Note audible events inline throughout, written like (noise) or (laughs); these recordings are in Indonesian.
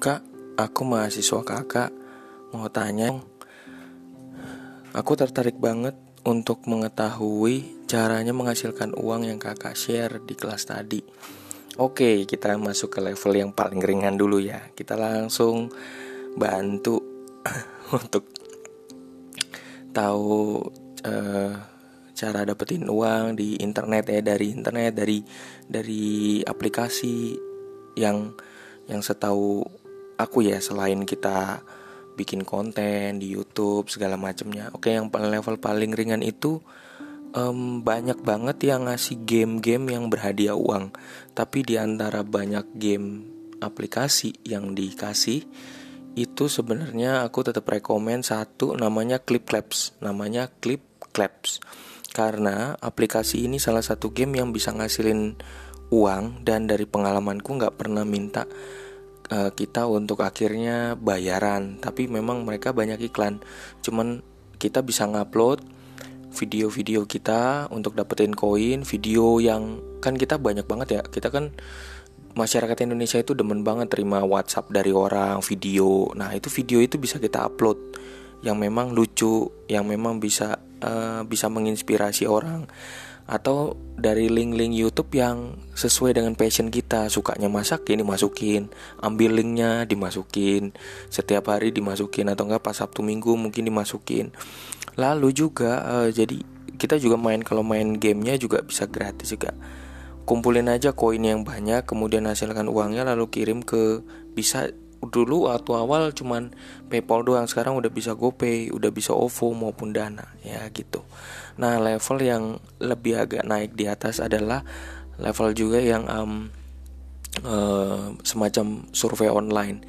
Kak, aku mahasiswa kakak. Mau tanya Aku tertarik banget untuk mengetahui caranya menghasilkan uang yang kakak share di kelas tadi. Oke, kita masuk ke level yang paling ringan dulu ya. Kita langsung bantu (laughs) untuk tahu uh, cara dapetin uang di internet ya dari internet dari dari aplikasi yang yang setahu aku ya selain kita bikin konten di YouTube segala macamnya. Oke, yang level paling ringan itu um, banyak banget yang ngasih game-game yang berhadiah uang. Tapi di antara banyak game aplikasi yang dikasih itu sebenarnya aku tetap rekomend satu namanya Clip Claps, namanya Clip Claps. Karena aplikasi ini salah satu game yang bisa ngasilin uang dan dari pengalamanku nggak pernah minta uh, kita untuk akhirnya bayaran. Tapi memang mereka banyak iklan. Cuman kita bisa ngupload video-video kita untuk dapetin koin video yang kan kita banyak banget ya. Kita kan masyarakat Indonesia itu demen banget terima WhatsApp dari orang video. Nah itu video itu bisa kita upload yang memang lucu yang memang bisa uh, bisa menginspirasi orang atau dari link-link YouTube yang sesuai dengan passion kita. Sukanya masak ini masukin ambil linknya dimasukin. Setiap hari dimasukin. Atau enggak pas Sabtu Minggu mungkin dimasukin. Lalu juga uh, jadi kita juga main kalau main gamenya juga bisa gratis juga. Kumpulin aja koin yang banyak kemudian hasilkan uangnya lalu kirim ke bisa dulu waktu awal cuman PayPal doang sekarang udah bisa GoPay, udah bisa OVO maupun Dana ya gitu. Nah, level yang lebih agak naik di atas adalah level juga yang um, uh, semacam survei online.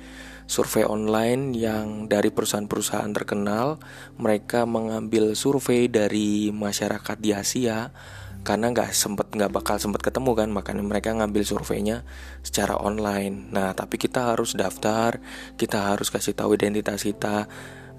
Survei online yang dari perusahaan-perusahaan terkenal, mereka mengambil survei dari masyarakat di Asia karena nggak sempet nggak bakal sempet ketemu kan makanya mereka ngambil surveinya secara online. Nah tapi kita harus daftar kita harus kasih tahu identitas kita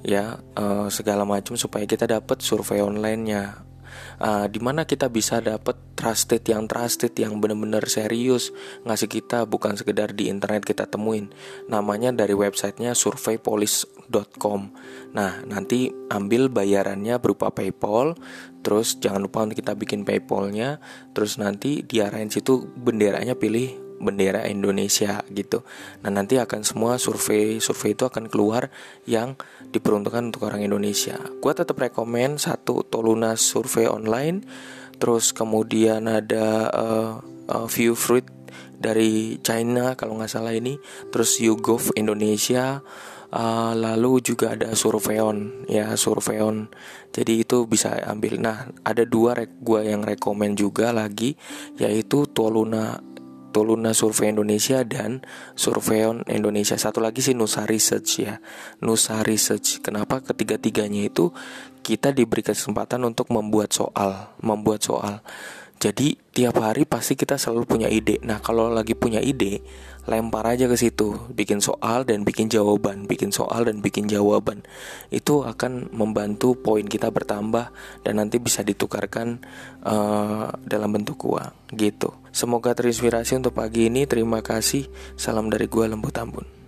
ya uh, segala macam supaya kita dapat survei onlinenya uh, di mana kita bisa dapat trusted yang trusted yang benar-benar serius ngasih kita bukan sekedar di internet kita temuin. Namanya dari websitenya surveypolis.com nah nanti ambil bayarannya berupa PayPal terus jangan lupa untuk kita bikin PayPalnya terus nanti diarahin situ benderanya pilih bendera Indonesia gitu. Nah nanti akan semua survei survei itu akan keluar yang diperuntukkan untuk orang Indonesia. Gua tetap rekomend satu Toluna survei online, terus kemudian ada uh, uh, View Fruit dari China kalau nggak salah ini, terus YouGov Indonesia. Uh, lalu juga ada Surveyon ya Surveyon jadi itu bisa ambil nah ada dua rek yang rekomend juga lagi yaitu Toluna Toluna Survei Indonesia dan Surveion Indonesia. Satu lagi sih Nusa Research ya. Nusa Research. Kenapa ketiga-tiganya itu kita diberi kesempatan untuk membuat soal, membuat soal. Jadi tiap hari pasti kita selalu punya ide. Nah, kalau lagi punya ide, lempar aja ke situ, bikin soal dan bikin jawaban, bikin soal dan bikin jawaban. Itu akan membantu poin kita bertambah dan nanti bisa ditukarkan uh, dalam bentuk uang gitu. Semoga terinspirasi untuk pagi ini. Terima kasih. Salam dari gua Lembut Tambun.